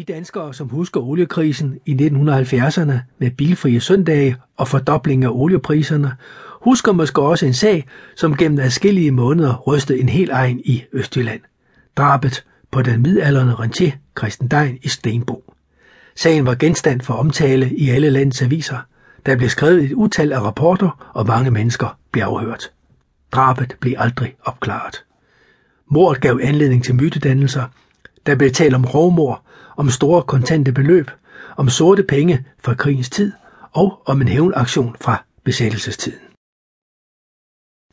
De danskere, som husker oliekrisen i 1970'erne med bilfrie søndage og fordobling af oliepriserne, husker måske også en sag, som gennem adskillige måneder rystede en hel egen i Østjylland. Drabet på den midalderne rentier Christen Dein i Stenbo. Sagen var genstand for omtale i alle landets aviser. Der blev skrevet et utal af rapporter, og mange mennesker blev afhørt. Drabet blev aldrig opklaret. Mordet gav anledning til mytedannelser. Der blev talt om rovmor, om store kontante beløb, om sorte penge fra krigens tid og om en hævnaktion fra besættelsestiden.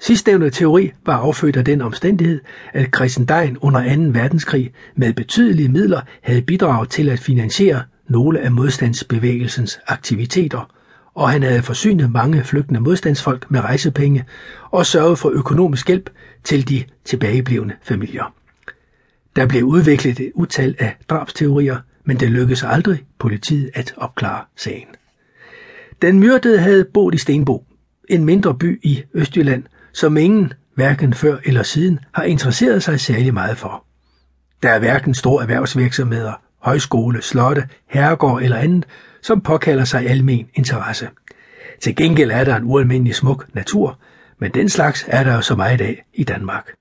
Sidstnævnte teori var affødt af den omstændighed, at Christendein under 2. verdenskrig med betydelige midler havde bidraget til at finansiere nogle af modstandsbevægelsens aktiviteter, og han havde forsynet mange flygtende modstandsfolk med rejsepenge og sørget for økonomisk hjælp til de tilbageblevende familier. Der blev udviklet et utal af drabsteorier, men det lykkedes aldrig politiet at opklare sagen. Den myrdede havde boet i Stenbo, en mindre by i Østjylland, som ingen, hverken før eller siden, har interesseret sig særlig meget for. Der er hverken store erhvervsvirksomheder, højskole, slotte, herregård eller andet, som påkalder sig almen interesse. Til gengæld er der en ualmindelig smuk natur, men den slags er der jo så meget af i Danmark.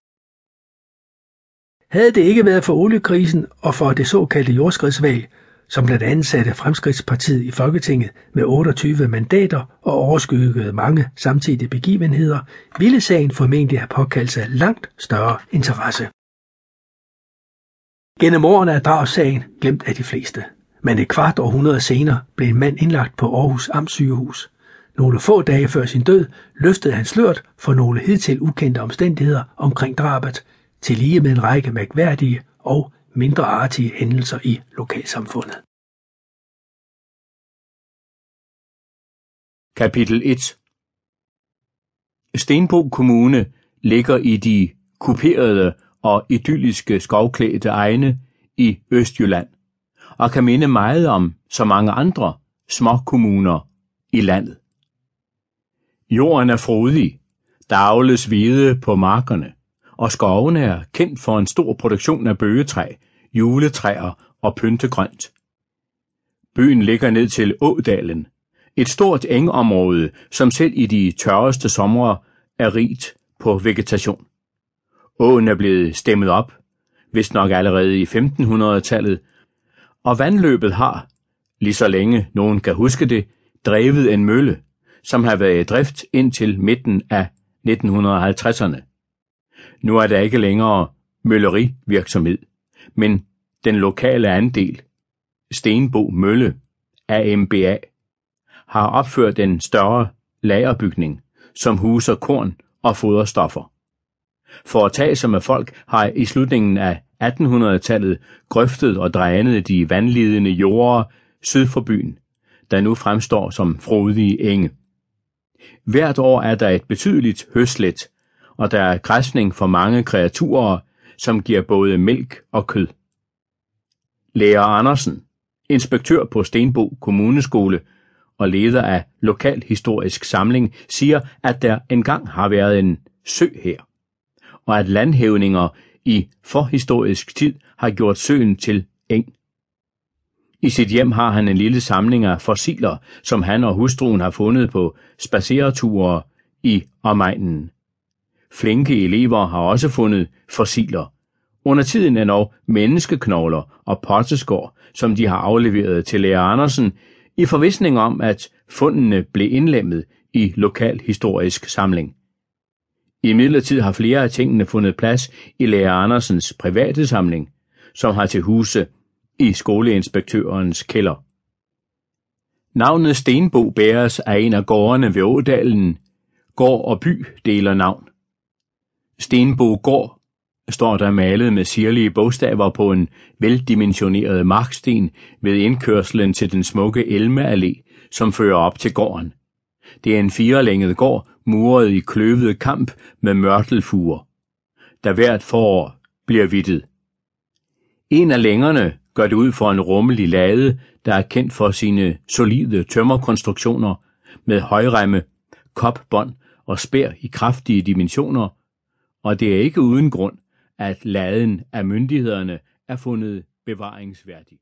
Havde det ikke været for oliekrisen og for det såkaldte jordskredsvalg, som blandt andet satte Fremskridtspartiet i Folketinget med 28 mandater og overskyggede mange samtidige begivenheder, ville sagen formentlig have påkaldt sig langt større interesse. Gennem årene er drabssagen glemt af de fleste, men et kvart århundrede senere blev en mand indlagt på Aarhus Amtssygehus. Nogle få dage før sin død løftede han slørt for nogle hidtil ukendte omstændigheder omkring drabet, til lige med en række mærkværdige og mindre artige hændelser i lokalsamfundet. Kapitel 1 Stenbo Kommune ligger i de kuperede og idylliske skovklædte egne i Østjylland og kan minde meget om så mange andre små kommuner i landet. Jorden er frodig, der avles hvide på markerne, og skovene er kendt for en stor produktion af bøgetræ, juletræer og pyntegrønt. Byen ligger ned til Ådalen, et stort engområde, som selv i de tørreste somre er rigt på vegetation. Åen er blevet stemmet op, vist nok allerede i 1500-tallet, og vandløbet har, lige så længe nogen kan huske det, drevet en mølle, som har været i drift indtil midten af 1950'erne. Nu er der ikke længere møllerivirksomhed, men den lokale andel, Stenbo Mølle, AMBA, har opført en større lagerbygning, som huser korn og foderstoffer. For at tage sig med folk har i slutningen af 1800-tallet grøftet og drænet de vandlidende jorder syd for byen, der nu fremstår som frodige enge. Hvert år er der et betydeligt høslet, og der er græsning for mange kreaturer, som giver både mælk og kød. Lærer Andersen, inspektør på Stenbo Kommuneskole og leder af Lokalhistorisk Samling, siger, at der engang har været en sø her, og at landhævninger i forhistorisk tid har gjort søen til eng. I sit hjem har han en lille samling af fossiler, som han og hustruen har fundet på spacereture i omegnen. Flinke elever har også fundet fossiler. Under tiden er nok menneskeknogler og potteskår, som de har afleveret til lærer Andersen, i forvisning om, at fundene blev indlemmet i lokalhistorisk samling. I midlertid har flere af tingene fundet plads i lærer Andersens private samling, som har til huse i skoleinspektørens kælder. Navnet Stenbo bæres af en af gårdene ved Ådalen. Gård og by deler navn. Stenbo Gård står der malet med sirlige bogstaver på en veldimensioneret marksten ved indkørslen til den smukke Elmeallé, som fører op til gården. Det er en firelænget gård, muret i kløvet kamp med mørtelfuger, der hvert forår bliver vittet. En af længerne gør det ud for en rummelig lade, der er kendt for sine solide tømmerkonstruktioner med højremme, kopbånd og spær i kraftige dimensioner, og det er ikke uden grund, at laden af myndighederne er fundet bevaringsværdig.